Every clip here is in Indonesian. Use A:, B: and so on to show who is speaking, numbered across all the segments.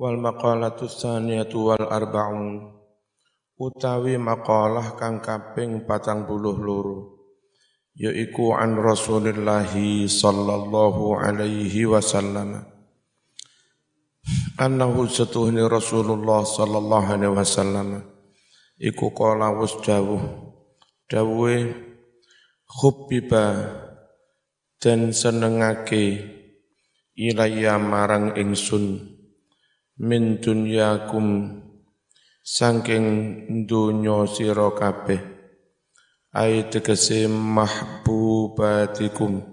A: wal maqalatu tsaniyatu wal arba'un utawi maqalah kang kaping patang puluh loro yaiku an Rasulillah sallallahu alaihi wasallam. Annahu satuhni Rasulullah sallallahu alaihi wasallam. Iku kala wis dawuh dawuhe khubbiba dan senengake ilayya marang ingsun min dunyakum saking donya sira kabeh. Ai tegese mahbubatikum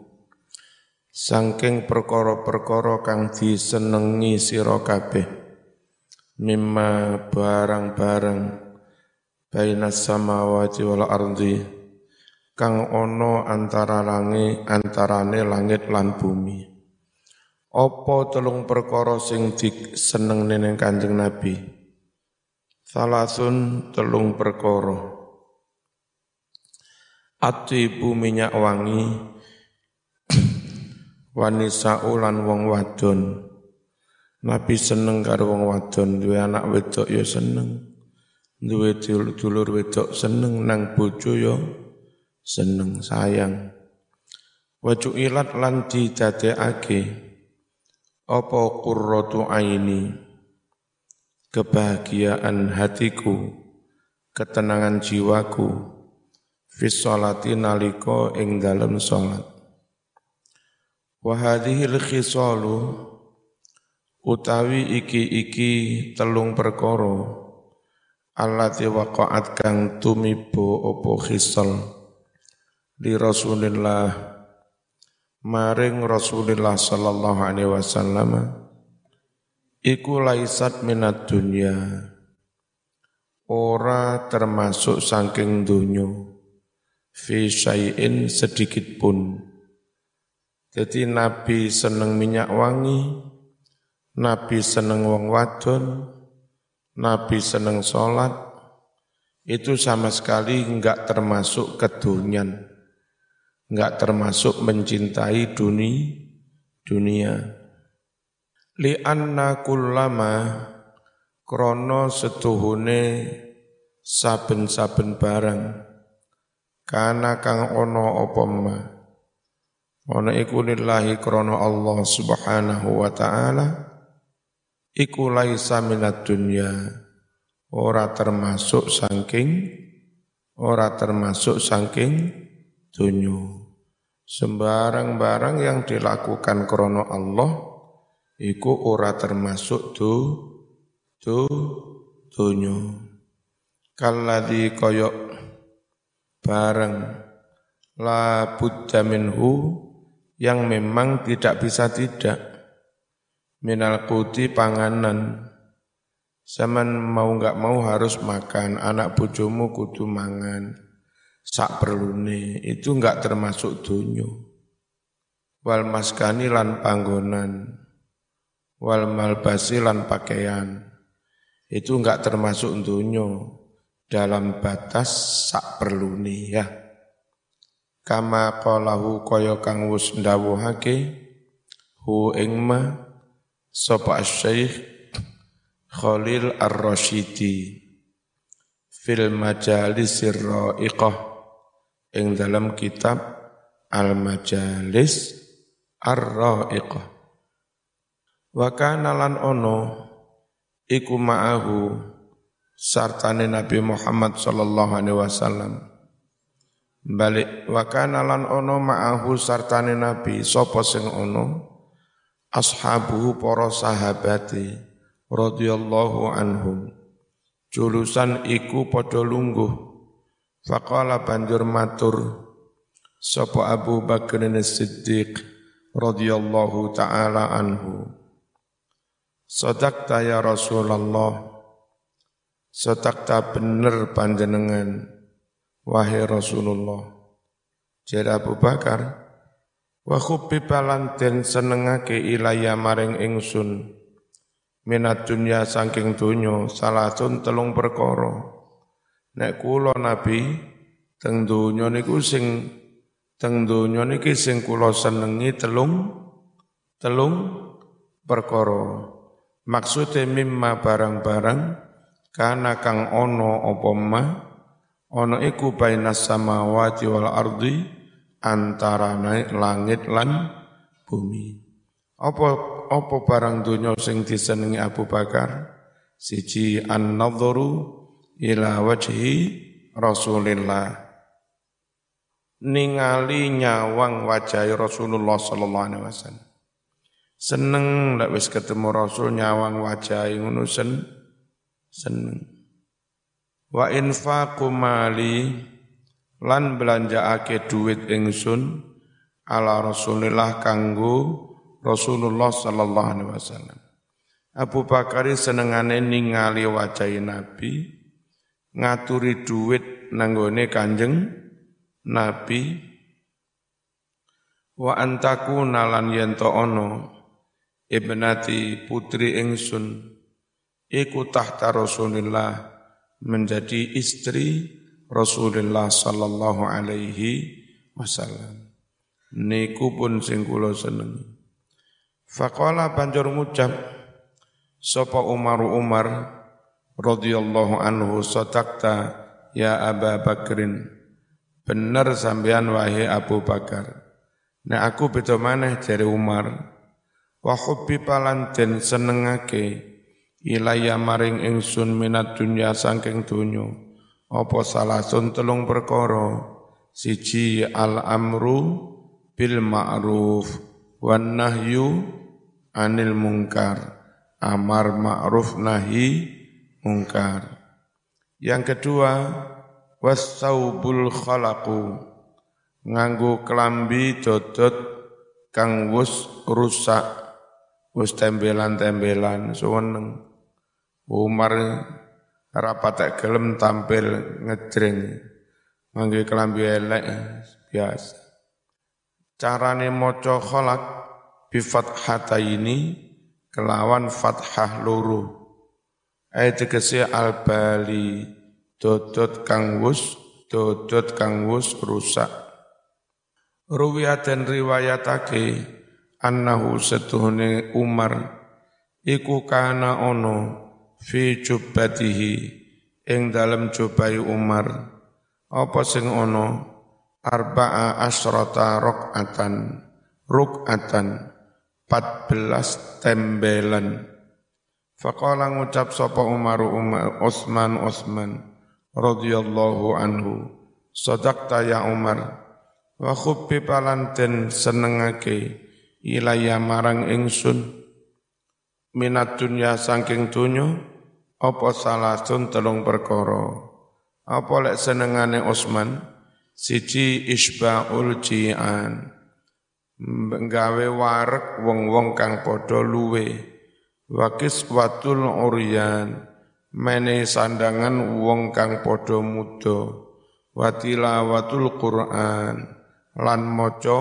A: saking perkara-perkara kang disenengi sira kabeh. Mimma barang-barang bainas samawati wal ardi kang ana antara langit antarane langit lan bumi apa telung perkara sing diseneng neneng Kanjeng Nabi? Salasun telung perkara. Atibu minyak wangi wanisa ulan wong wadon. Nabi seneng karo wong wadon, duwe anak wedok ya seneng. Duwe dulur wedok seneng nang bojo ya seneng sayang. Waju ilat lan didadekake apa qurratu aini? Kebahagiaan hatiku ketenangan jiwaku fi sholati nalika ing dalem salat wa utawi iki-iki telung perkara allati waqa'at kang tumibo apa khisal li Rasulillah maring Rasulullah sallallahu alaihi wasallam iku laisat minat dunya. Ora termasuk saking dunyo fi syai'in sedikit pun. Jadi Nabi seneng minyak wangi Nabi seneng wong wadon Nabi seneng sholat itu sama sekali enggak termasuk kedunyan enggak termasuk mencintai dunia dunia. Li anna kullama krono setuhune saben-saben barang. Kana kang ono apa ma? Ono iku lillahi krono Allah subhanahu wa ta'ala. Iku laisa minat dunya. Ora termasuk saking ora termasuk saking dunyo. Sembarang barang yang dilakukan krono Allah iku ora termasuk du du dunyo. Kalladhi koyok barang la buddha minhu yang memang tidak bisa tidak minal kuti panganan Zaman mau nggak mau harus makan, anak bojomu kudu mangan sak perlune itu enggak termasuk dunyo. Wal maskani lan panggonan, wal malbasi lan pakaian. Itu enggak termasuk dunyo dalam batas sak perlune ya. Kama qalahu kaya kang wis ndawuhake hu ing ma sapa Syekh Khalil Ar-Rasyidi fil majalisir ra'iqah ing dalam kitab Al-Majalis Ar-Ra'iqah. Wa kana lan ono iku ma'ahu sartane Nabi Muhammad sallallahu alaihi wasallam. Balik wa kana lan ono ma'ahu sartane Nabi sapa sing ono ashabuhu para sahabati radhiyallahu anhum. Julusan iku padha lungguh Faqala banjur matur sapa Abu Bakar As-Siddiq radhiyallahu taala anhu. Sadaqta ya Rasulullah. Sadaqta bener panjenengan wahai Rasulullah. Jadi Abu Bakar wa khubbibalan den senengake ilaya maring ingsun minat dunya saking donya salatun telung perkara Nek kula Nabi teng donya niku sing teng donya niki sing kula senengi telung telung perkara. Maksudnya mimma barang-barang kana kang ono apa ma ono iku bainas samawati wal ardi antara langit lan bumi. Apa apa barang dunya sing disenengi Abu Bakar? Siji an-nadhuru ila wajhi Rasulillah. Ningali nyawang wajah Rasulullah sallallahu alaihi wasallam. Seneng lek wis ketemu Rasul nyawang wajah ngono sen seneng. Wa infaqu mali lan belanjaake duit ingsun ala Rasulillah kanggo Rasulullah sallallahu alaihi wasallam. Abu Bakar senengane ningali wajah Nabi ngaturi duit nanggone Kanjeng Nabi. Wa antaku nalan yento ono ibnati putri ingsun iku tahta Rasulillah menjadi istri Rasulullah sallallahu alaihi wasallam. Niku pun sing kula seneng faqala banjur ngucap sapa Umar Umar radhiyallahu anhu sadaqta ya Aba Bakrin. Bener sampean wahai Abu Bakar. Nah aku beda maneh dari Umar. Wa hubbi palanten senengake ilaya maring ingsun minat dunya saking donya. Apa salasun telung perkara? Siji al amru bil ma'ruf wan nahyu anil mungkar. Amar ma'ruf nahi mungkar yang kedua wasaubul khalaqu nganggo kelambi dodot kang wus rusak wis tembelan-tembelan suweneng. Umar rapat gelem tampil ngejreng ngangge kelambi elek biasa. Carane maca kholak bi ini kelawan fathah loro. Ayat tegese al-bali dodot kang wus dodot kang wus rusak. Ruwiyat dan riwayatake annahu setuhune Umar iku kana ono fi jubbatihi ing dalem jubai Umar. Apa sing ono? Arba'a asrata rok'atan ruk'atan 14 tembelan Faqala ngucap sapa Umar Umar Utsman Utsman radhiyallahu anhu Sadaqta ya Umar wa khubbi palanten senengake ilaya marang ingsun. Minat dunya saking dunyo apa salasun telung perkara? Apa lek senengane Utsman siji isbaul jian. Nggawe warek wong-wong kang padha luwe wakis watul uryan mene sandangan wong kang padha muda watilawatul Qur'an lan maca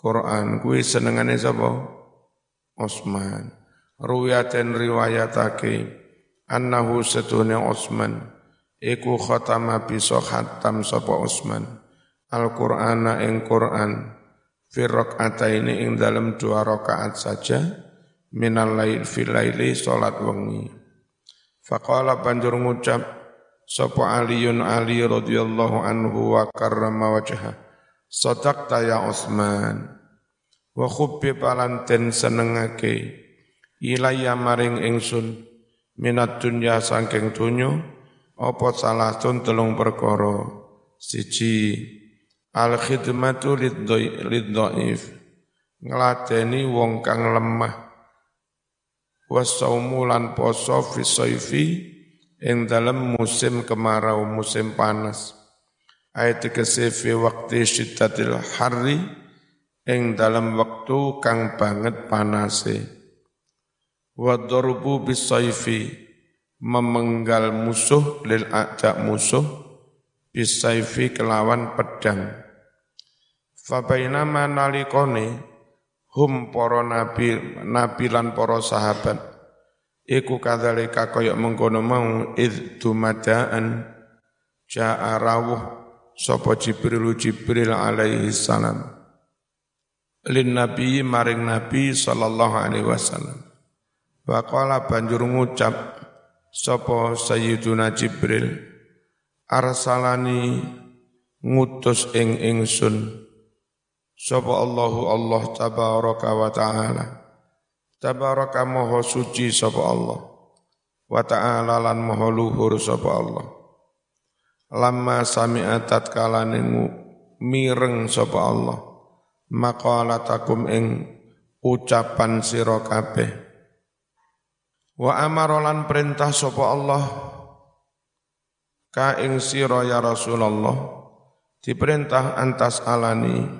A: Quran kuwi senengane sapa? Utsman. Ruwiyaten riwayatake annahu setune Utsman iku khatama bisa khatam sapa Utsman Al-Qur'ana ing Qur'an fi ini ing dalam dua rakaat saja minal lail fil laili salat wengi. Faqala banjur ngucap sapa Aliun Ali radhiyallahu anhu wa karrama wajhah Sadaqta ya Utsman wa khubbi palanten senengake ilaya maring ingsun minat dunya saking donya apa salah telung perkara siji al khidmatu lidhaif ngladeni wong kang lemah wasaumu lan poso fi saifi ing dalem musim kemarau musim panas. Ayat tegese fi waqti syiddatil harri ing dalam waktu kang banget panase. Wa darbu bisayfi memenggal musuh lil a'da musuh bisayfi kelawan pedang. Fa bainama nalikone hum para nabi nabi lan para sahabat. Iku kadzalika kaya mengkono mau id dumadaan ja'a rawuh sapa Jibril Jibril alaihi salam. Lin nabi maring nabi sallallahu alaihi wasallam. Waqala banjur ngucap sapa Sayyiduna Jibril? Arsalani ngutus ing ingsun sapa Allahu Allah tabaraka wa taala. Tabaraka maha suci sapa Allah. Wa ta'ala lan maha luhur sapa Allah. Lamma sami'at tatkalane mireng sapa Allah. Maqalatakum ing ucapan sira kabeh. Wa amara lan perintah sapa Allah. Ka ing sira ya Rasulullah. Diperintah antas alani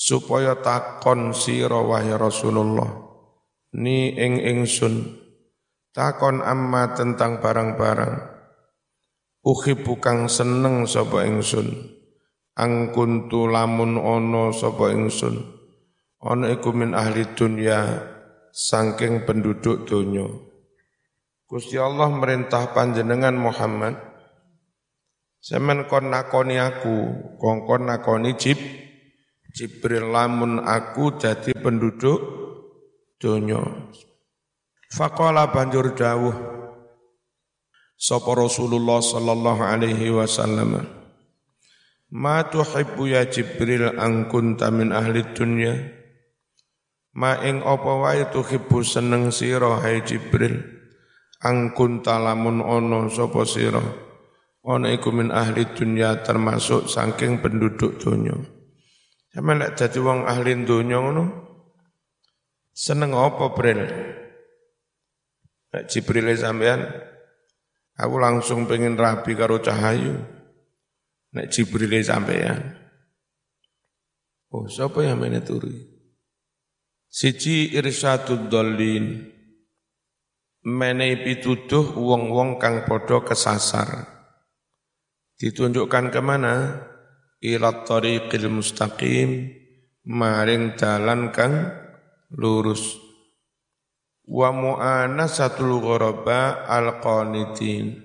A: supaya takon sira wahai Rasulullah. Ni ing ingsun takon amma tentang barang-barang. Uhi bukang seneng sapa ingsun. Angkuntu lamun ono sapa ingsun. Ono iku min ahli dunya saking penduduk donya. Gusti Allah merintah panjenengan Muhammad. Semen kon nakoni aku, kongkon nakoni jib, Jibril lamun aku jadi penduduk dunia. Faqala banjur dawuh sapa Rasulullah sallallahu alaihi wasallam Ma tuhibbu ya Jibril an kunta min ahli dunya? Ma ing apa wae tuhibbu seneng sira hai Jibril? An kunta lamun ono sapa sira? Ana iku min ahli dunya termasuk saking penduduk dunya Sama lek dadi wong ahli donya ngono seneng apa Bril? Nek Jibril sampean aku langsung pengen rapi karo cahayu. Nek Jibril sampean. Oh, siapa yang meneturi? Siji irsyadud dolin. Menehi pituduh wong-wong kang podo kesasar. Ditunjukkan ke mana? Ila tariqil mustaqim maring dalan kang lurus. Wa mu'anasatul ghuraba alqanitin.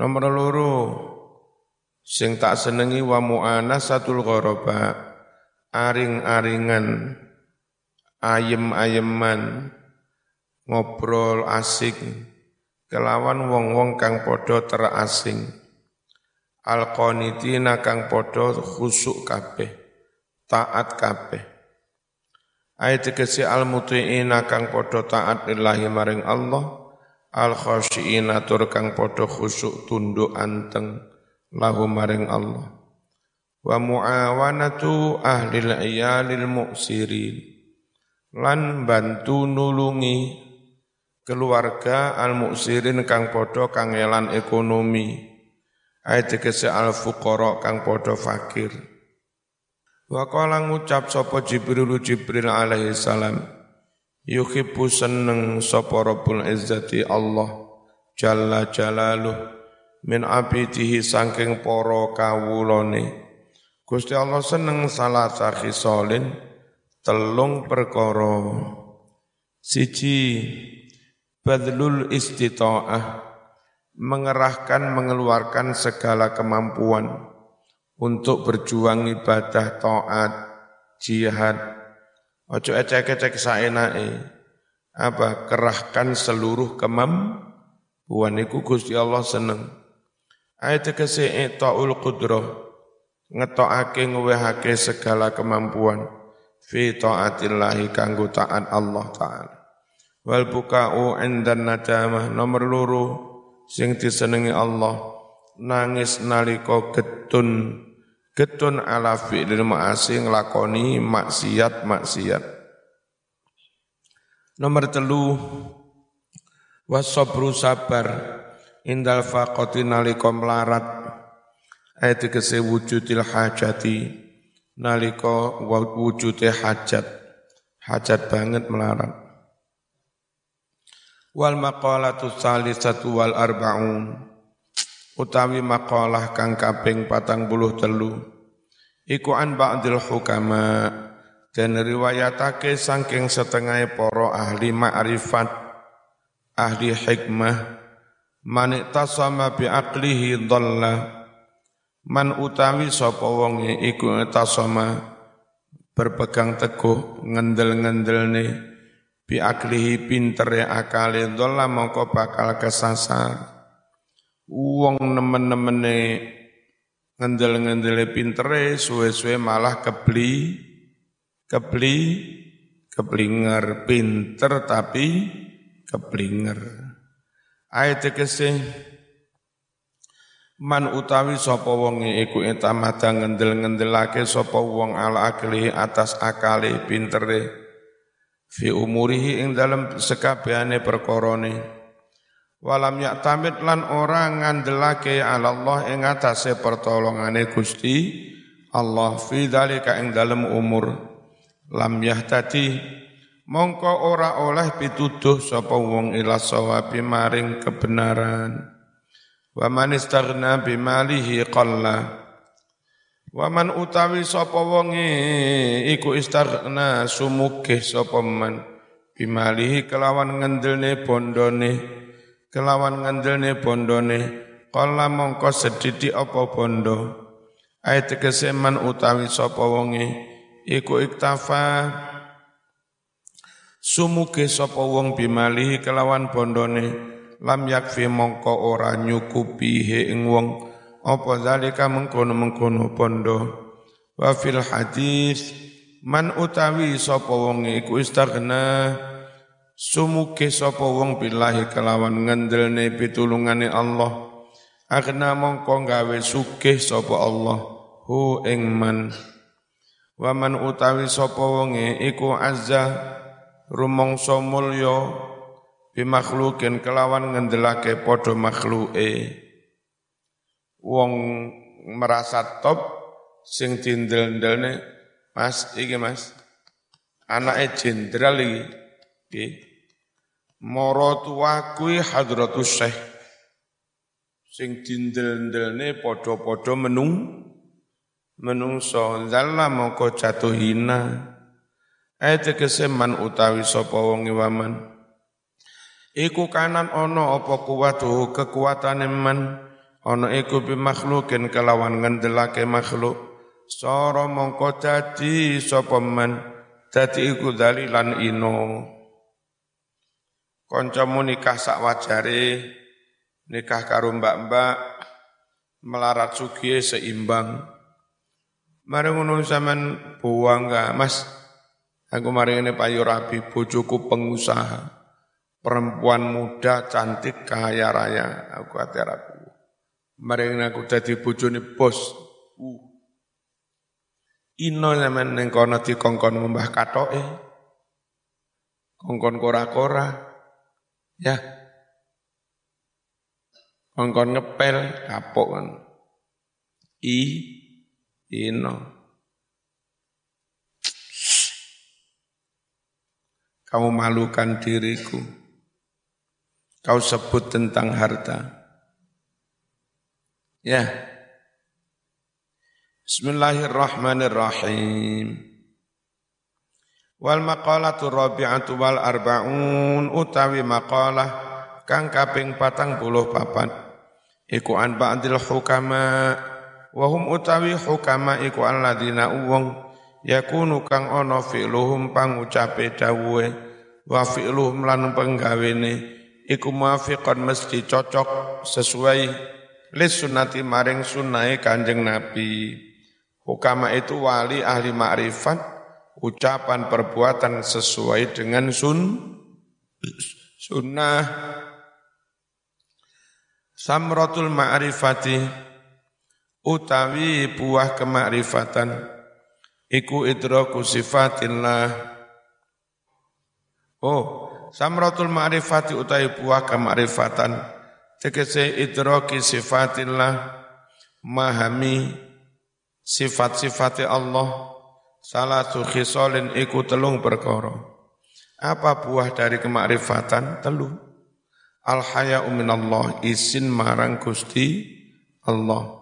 A: Nomor loro sing tak senengi wa mu'anasatul ghuraba aring-aringan ayem-ayeman ngobrol asik kelawan wong-wong kang padha terasing Al-qanitina kang padha khusuk kabeh, taat kabeh. Ayat kesi al-muti'ina kang padha taat lillahi maring Allah, al-khasyiina tur kang padha khusuk tunduk anteng lahu maring Allah. Wa muawanatu ahli iyalil muksirin. Lan bantu nulungi keluarga al-muksirin kang padha kangelan ekonomi ayat tegese al fuqara kang padha fakir. Wa qala ngucap sapa jibril jibril alaihi salam yuhibbu seneng sapa rabbul izzati Allah jalla jalaluh min abidihi saking para kawulane. Gusti Allah seneng salah khisalin telung perkara. Siji badlul istita'ah mengerahkan mengeluarkan segala kemampuan untuk berjuang ibadah taat jihad. Ojo ecek-ecek saenake. Apa? Kerahkan seluruh kemampuan. Iku Gusti Allah seneng. Ayat kese taul qudrah ngetokake ngwehake segala kemampuan. Fi taatillahi kanggo taat Allah taala. Wal buka'u indan nadamah nomor loro sing disenengi Allah nangis nalika getun getun ala fi'lil ma'asi nglakoni maksiat-maksiat nomor telu wasabru sabar indal faqati nalika melarat ayat kese wujudil hajati nalika wujudil hajat hajat banget melarat wal maqalatu salisatu wal arbaun. Utawi maqalah kang kaping patang puluh telu. Iku an ba'dil hukama. Dan riwayatake saking setengah poro ahli ma'rifat ahli hikmah man tasama bi aqlihi dhalla. Man utawi sapa wonge iku tasama berpegang teguh ngendel-ngendelne bi aklihi pintere akale dolla mongko bakal kesasar. Wong nemen-nemene ngendel-ngendele pintere suwe-suwe malah kebli kebli keblinger. Pinter tapi keblinger. Ayat kese man utawi sapa wonge iku etamada ngendel-ngendelake sapa wong ala akli atas akale pintere fi umurihi ing dalam sekabehane perkorone. Walam tamit lan ora ngandelake ala Allah ing atase pertolongane Gusti Allah fi dalika ing dalem umur. Lam yahtati mongko ora oleh pituduh sapa wong ila sawabi maring kebenaran. Wa man istaghna bimalihi qalla wa man utawi sapa wonge iku istaghna sumugih sapa man. Bimalihi kelawan ngendelne bondone kelawan ngandelne bondone. Kala mongko sedidi apa bondo? Ayat keseman utawi sapa wonge iku iktafa. Sumuge sapa wong bimali kelawan bondone. Lam yakfi mongko ora nyukupi he ing wong apa zalika mengkono-mengkono bondo wa fil hadis man utawi sapa wonge iku istaghna Sumuke sapa wong billahi kelawan ngendelne pitulungane Allah. Agna mongko gawe sugih sapa Allah hu ing man. Waman utawi sapa wonge iku azza rumangsa mulya bimakhlukin kelawan ngendelake padha makhluke. Wong merasa top sing dindel-ndelne Mas iki Mas. Anake jenderal iki. Nggih. Mara tuwa kuwi hadratus syekh sing dindel-ndelne padha-padha menung menungso zalla moko jatuh hina ayat keseman utawi sapa wong waman iku kanan ana apa kuwatuh kekuatane man ana iku bi makhlukin kelawan ngendelake makhluk sara mongko dadi sapa man dadi iku dalilan ino Koncomu nikah sak wajare, nikah karo mbak-mbak, melarat sugie seimbang. Mari ngono sampean buang gak, Mas? Aku mari ini payu rapi, bojoku pengusaha. Perempuan muda, cantik, kaya raya. Aku hati aku. Ini aku jadi bojone bos. Uh. Ino zaman neng kono dikongkon mbah katoke. Kongkon kora-kora. Ya. Kongkon ngepel kapok kan. I ino. Kamu malukan diriku. Kau sebut tentang harta. Ya. Bismillahirrahmanirrahim. Wal maqalatu rabi'atu wal arba'un utawi maqalah kang kaping patang puluh papat iku an ba'dil hukama wa hum utawi hukama iku alladzina uwong yakunu kang ana fi'luhum pangucape dawuhe wa fi'luhum lan penggawene iku muafiqan mesti cocok sesuai lis sunnati maring sunnahe Kanjeng Nabi. Hukama itu wali ahli ma'rifat ucapan perbuatan sesuai dengan sun sunnah. Samratul ma'rifati utawi buah kemakrifatan iku idraku sifatillah. Oh samratul ma'rifati utawi buah kemakrifatan tegese idraki sifatillah memahami sifat-sifat Allah Salah khisalin iku telung perkara. Apa buah dari kemakrifatan? Telu. Al haya'u minallah, isin marang Gusti Allah.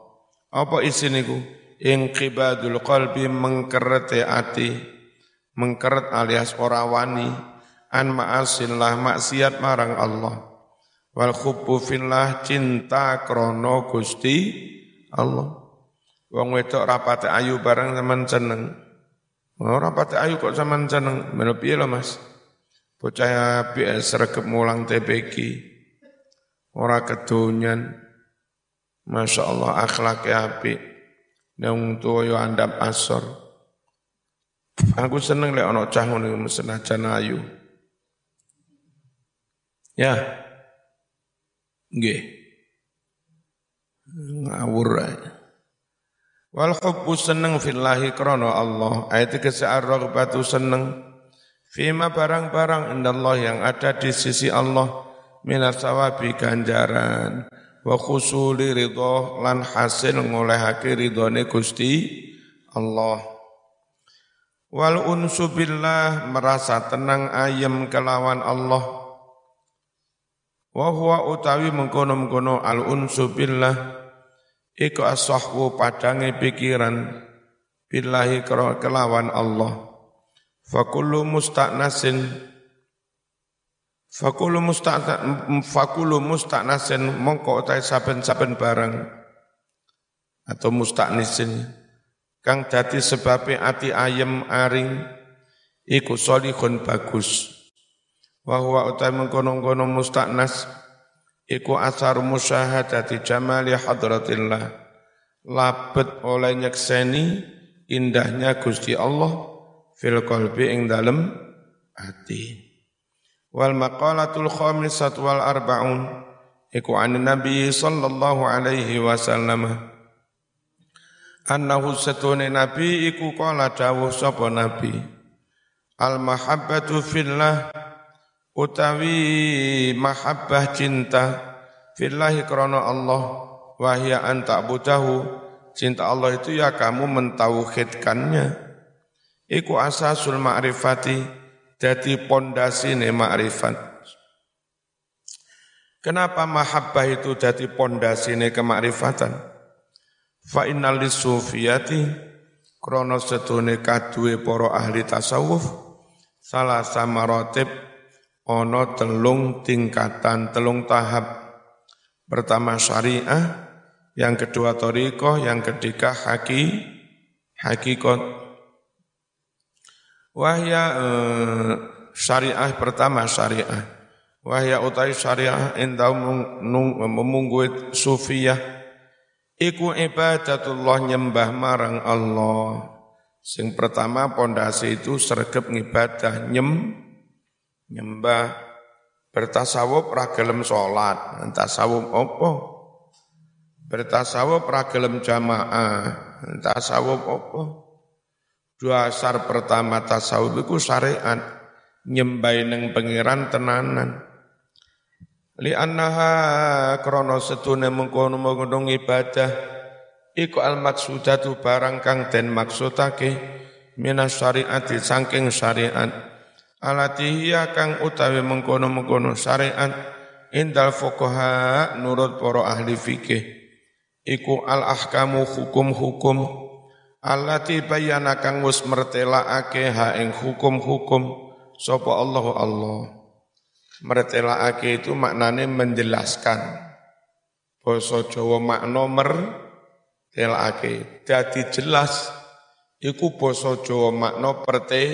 A: Apa isin iku? Inqibadul qalbi mengkerete ati, mengkeret alias ora wani an ma'asillah maksiat marang Allah. Wal khubbu fillah cinta krono Gusti Allah. Wong wedok rapate ayu bareng teman seneng. Ora pati ayu kok sampean seneng, meno piye lho Mas? Bocah api sregep mulang TPQ. Ora kedonyan. Masya Allah akhlaknya api. Nang tua yo andap asor. Aku seneng lek ana cah ngono senajan ayu. Ya. Nggih. Ngawur aja. Wal hubbu seneng fillahi krana Allah. Ayat kese ar-raghbatu seneng fima barang-barang indallah yang ada di sisi Allah minas sawabi ganjaran wa khusuli ridho lan hasil ngolehake ridhone Gusti Allah. Wal unsu billah merasa tenang ayem kelawan Allah. Wa huwa utawi mengkono-mengkono al unsu billah iku asahwu padange pikiran billahi kelawan Allah. Fakulu musta'nasin fakulu musta'nasin fakulu musta'nasin mongko utai saben-saben barang atau musta'nisin kang dadi sebabe ati ayem aring iku solihun bagus wa huwa utai mengkono-kono musta'nas iku asar musyahadati jamali hadratillah. Labet oleh nyekseni indahnya Gusti Allah fil qalbi ing dalem hati. Wal maqalatul khamisat wal arbaun iku an nabi sallallahu alaihi wasallam. Annahu satune nabi iku kala dawuh sapa nabi. Al mahabbatu fillah utawi mahabbah cinta fillahi krana Allah wahya an ta'budahu cinta Allah itu ya kamu mentauhidkannya iku asasul ma'rifati jadi pondasi ne ma'rifat Kenapa mahabbah itu jadi pondasi ne kemakrifatan? Fa innal lisufiyati krono setune kadue poro ahli tasawuf salah sama rotib ono telung tingkatan, telung tahap. Pertama syariah, yang kedua toriko, yang ketiga haki, hakikot. Wahya eh, syariah pertama syariah. Wahya utai syariah indau memungguit sufiyah. Iku ibadatullah nyembah marang Allah. Sing pertama pondasi itu sergap ngibadah nyem nyembah bertasawuf ra gelem salat tasawuf apa? Bertasawuf ra gelem jamaah. Tasawuf apa? Dasar pertama tasawuf iku syariat. Nyembah ning pangeran tenanan. Li annaha krana setune mengkono-mengkono ibadah. Iku al maksudatu barang kang den maksudake minas syariati saking syariat alatihiya kang utawi mengkono-mengkono syariat indal fuqaha nurut para ahli fikih. Iku al ahkamu hukum-hukum allati bayana kang wis mertelaake ha ing hukum-hukum. Sapa Allah Allah? Mertelaake itu maknane menjelaskan. Basa Jawa makna mertelaake dadi jelas iku basa Jawa makna perte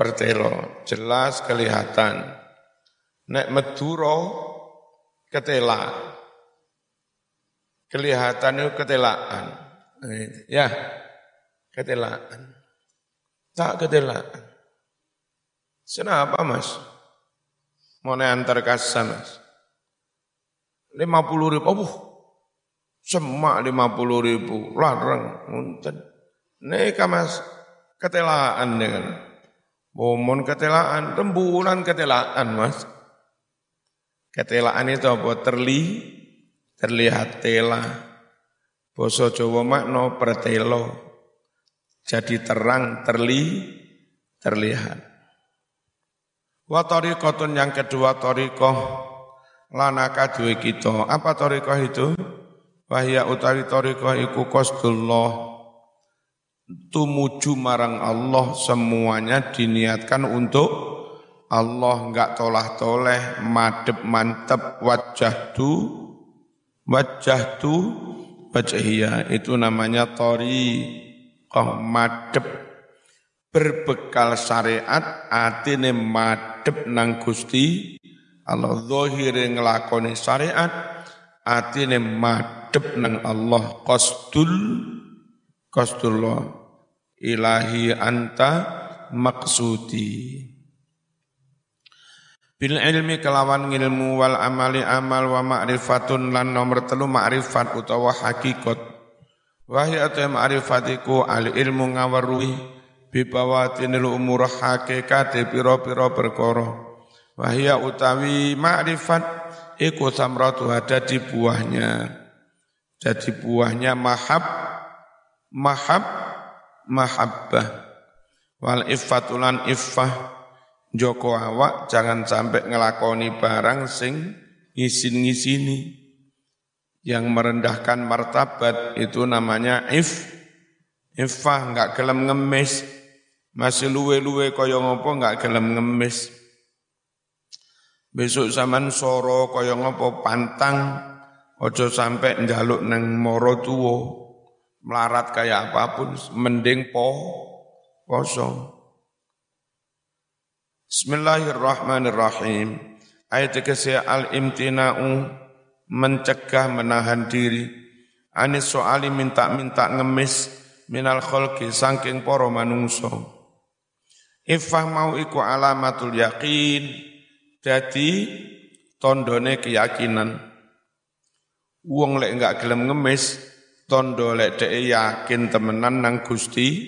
A: bertelo, jelas kelihatan. Nek meduro ketela. Kelihatan itu ketelaan. Ya, ketelaan. Tak ketelaan. Kenapa mas? Mau antar kasa mas? Lima puluh ribu, oh, semak lima puluh ribu, larang, ngunten. Nih mas, ketelaan dengan Momon ketelaan, rembulan ketelaan mas. Ketelaan itu apa? Terli, terlihat tela. Boso Jawa makno pertelo. Jadi terang, terli, terlihat. Wa tariqatun yang kedua tariqah lanaka duwe kita. Apa tariqah itu? Wahya utawi tariqah iku qasdullah tumuju marang Allah semuanya diniatkan untuk Allah. Enggak tolah-toleh madep mantep wajah tu wajah tu wajahia itu namanya tori oh madep berbekal syariat atine madhep nang Gusti Allah. Zahire nglakoni syariat atine madhep nang Allah. Qasdul qasdullah ilahi anta maksudi Bil ilmi kelawan ngilmu wal amali amal wa ma'rifatun lan nomor telu ma'rifat utawa hakikat. Wahya ate ma'rifatiku al ilmu ngaweruhi bibawatinil umur hakikate piro-piro perkara. Wahya utawi ma'rifat iku samratu ada di buahnya. Jadi buahnya mahab, mahab, mahabbah. Wal iffatulan iffah Joko awak jangan sampai ngelakoni barang sing ngisin-ngisini. Yang merendahkan martabat itu namanya if, ifah nggak gelem ngemis. Masih luwe-luwe kaya ngopo nggak gelem ngemis. Besok zaman soro kaya ngopo pantang, ojo sampai njaluk neng moro tuwo, melarat kayak apa pun, mending po, kosong. Bismillahirrahmanirrahim. Ayat ke al-imtina'u mencegah menahan diri. Anis soali minta-minta ngemis minal kholki sangking poro manungso. Ifah mau iku alamatul yakin. Jadi tondone keyakinan. Wong lek enggak gelem ngemis, tondo lek dhek yakin temenan nang Gusti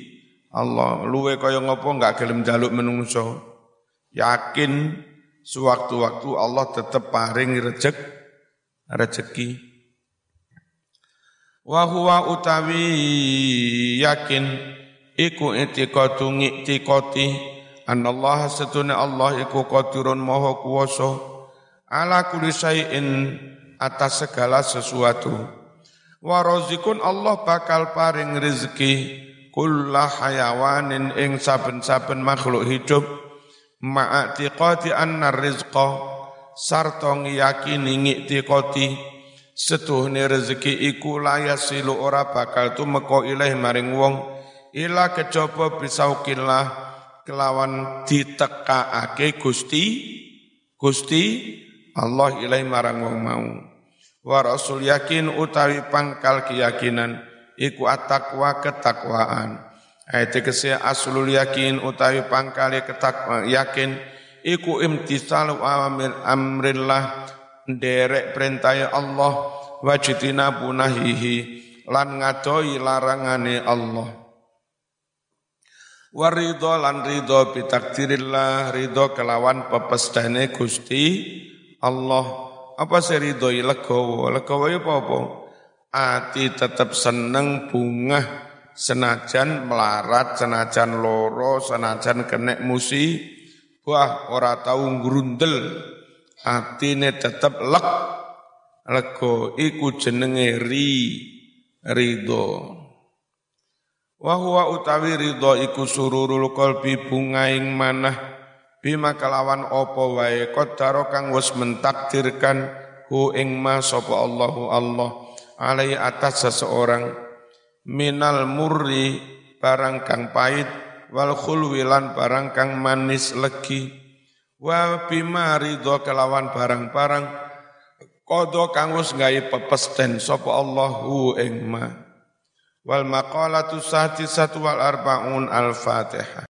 A: Allah. Luwe kaya ngopo enggak gelem jaluk menungso. Yakin sewaktu-waktu Allah tetap paring rezek rezeki wa huwa utawi yakin iku itiqatu ngiktikoti Allah setune Allah iku qadirun maha kuwasa ala kulli syai'in atas segala sesuatu wa razikun Allah bakal paring rezeki kullah hayawanin ing saben-saben makhluk hidup. Ma'atiqati anna rizqa sarta ngiyakini ngiktiqati setuhne rezeki iku layasilu ora bakal tumeka ilaih maring wong. Ila kejaba bisaukillah kelawan ditekakake Gusti Gusti Allah ilaih marang wong mau wa rasul yakin utawi pangkal keyakinan iku at-taqwa ketakwaan. Ayat kese aslul yakin utawi pangkali ketak yakin iku imtisalu amir amrillah derek perintah Allah wajitina punahihi lan ngadoi larangane Allah. Warido lan ridho bitakdirillah ridho kelawan pepestane Gusti Allah apa sih ridho legowo? Legowo apa apa ati tetap seneng bunga senajan melarat, senajan loro, senajan kenek musi, wah ora tau grundel, atine tetep lek, lego iku jenenge ri, ridho. Wa huwa utawi ridho iku sururul qalbi bungaing manah bima kelawan opo wae qadara kang wis mentakdirkan hu ing ma sapa Allahu Allah alai atas seseorang minal murri barang kang pahit wal khulwilan barang kang manis legi. Wa bima ridho kelawan barang-barang kodo kang wis gawe pepesten sapa Allahu ing ma. Wal maqalatu satu wal arbaun al Fatihah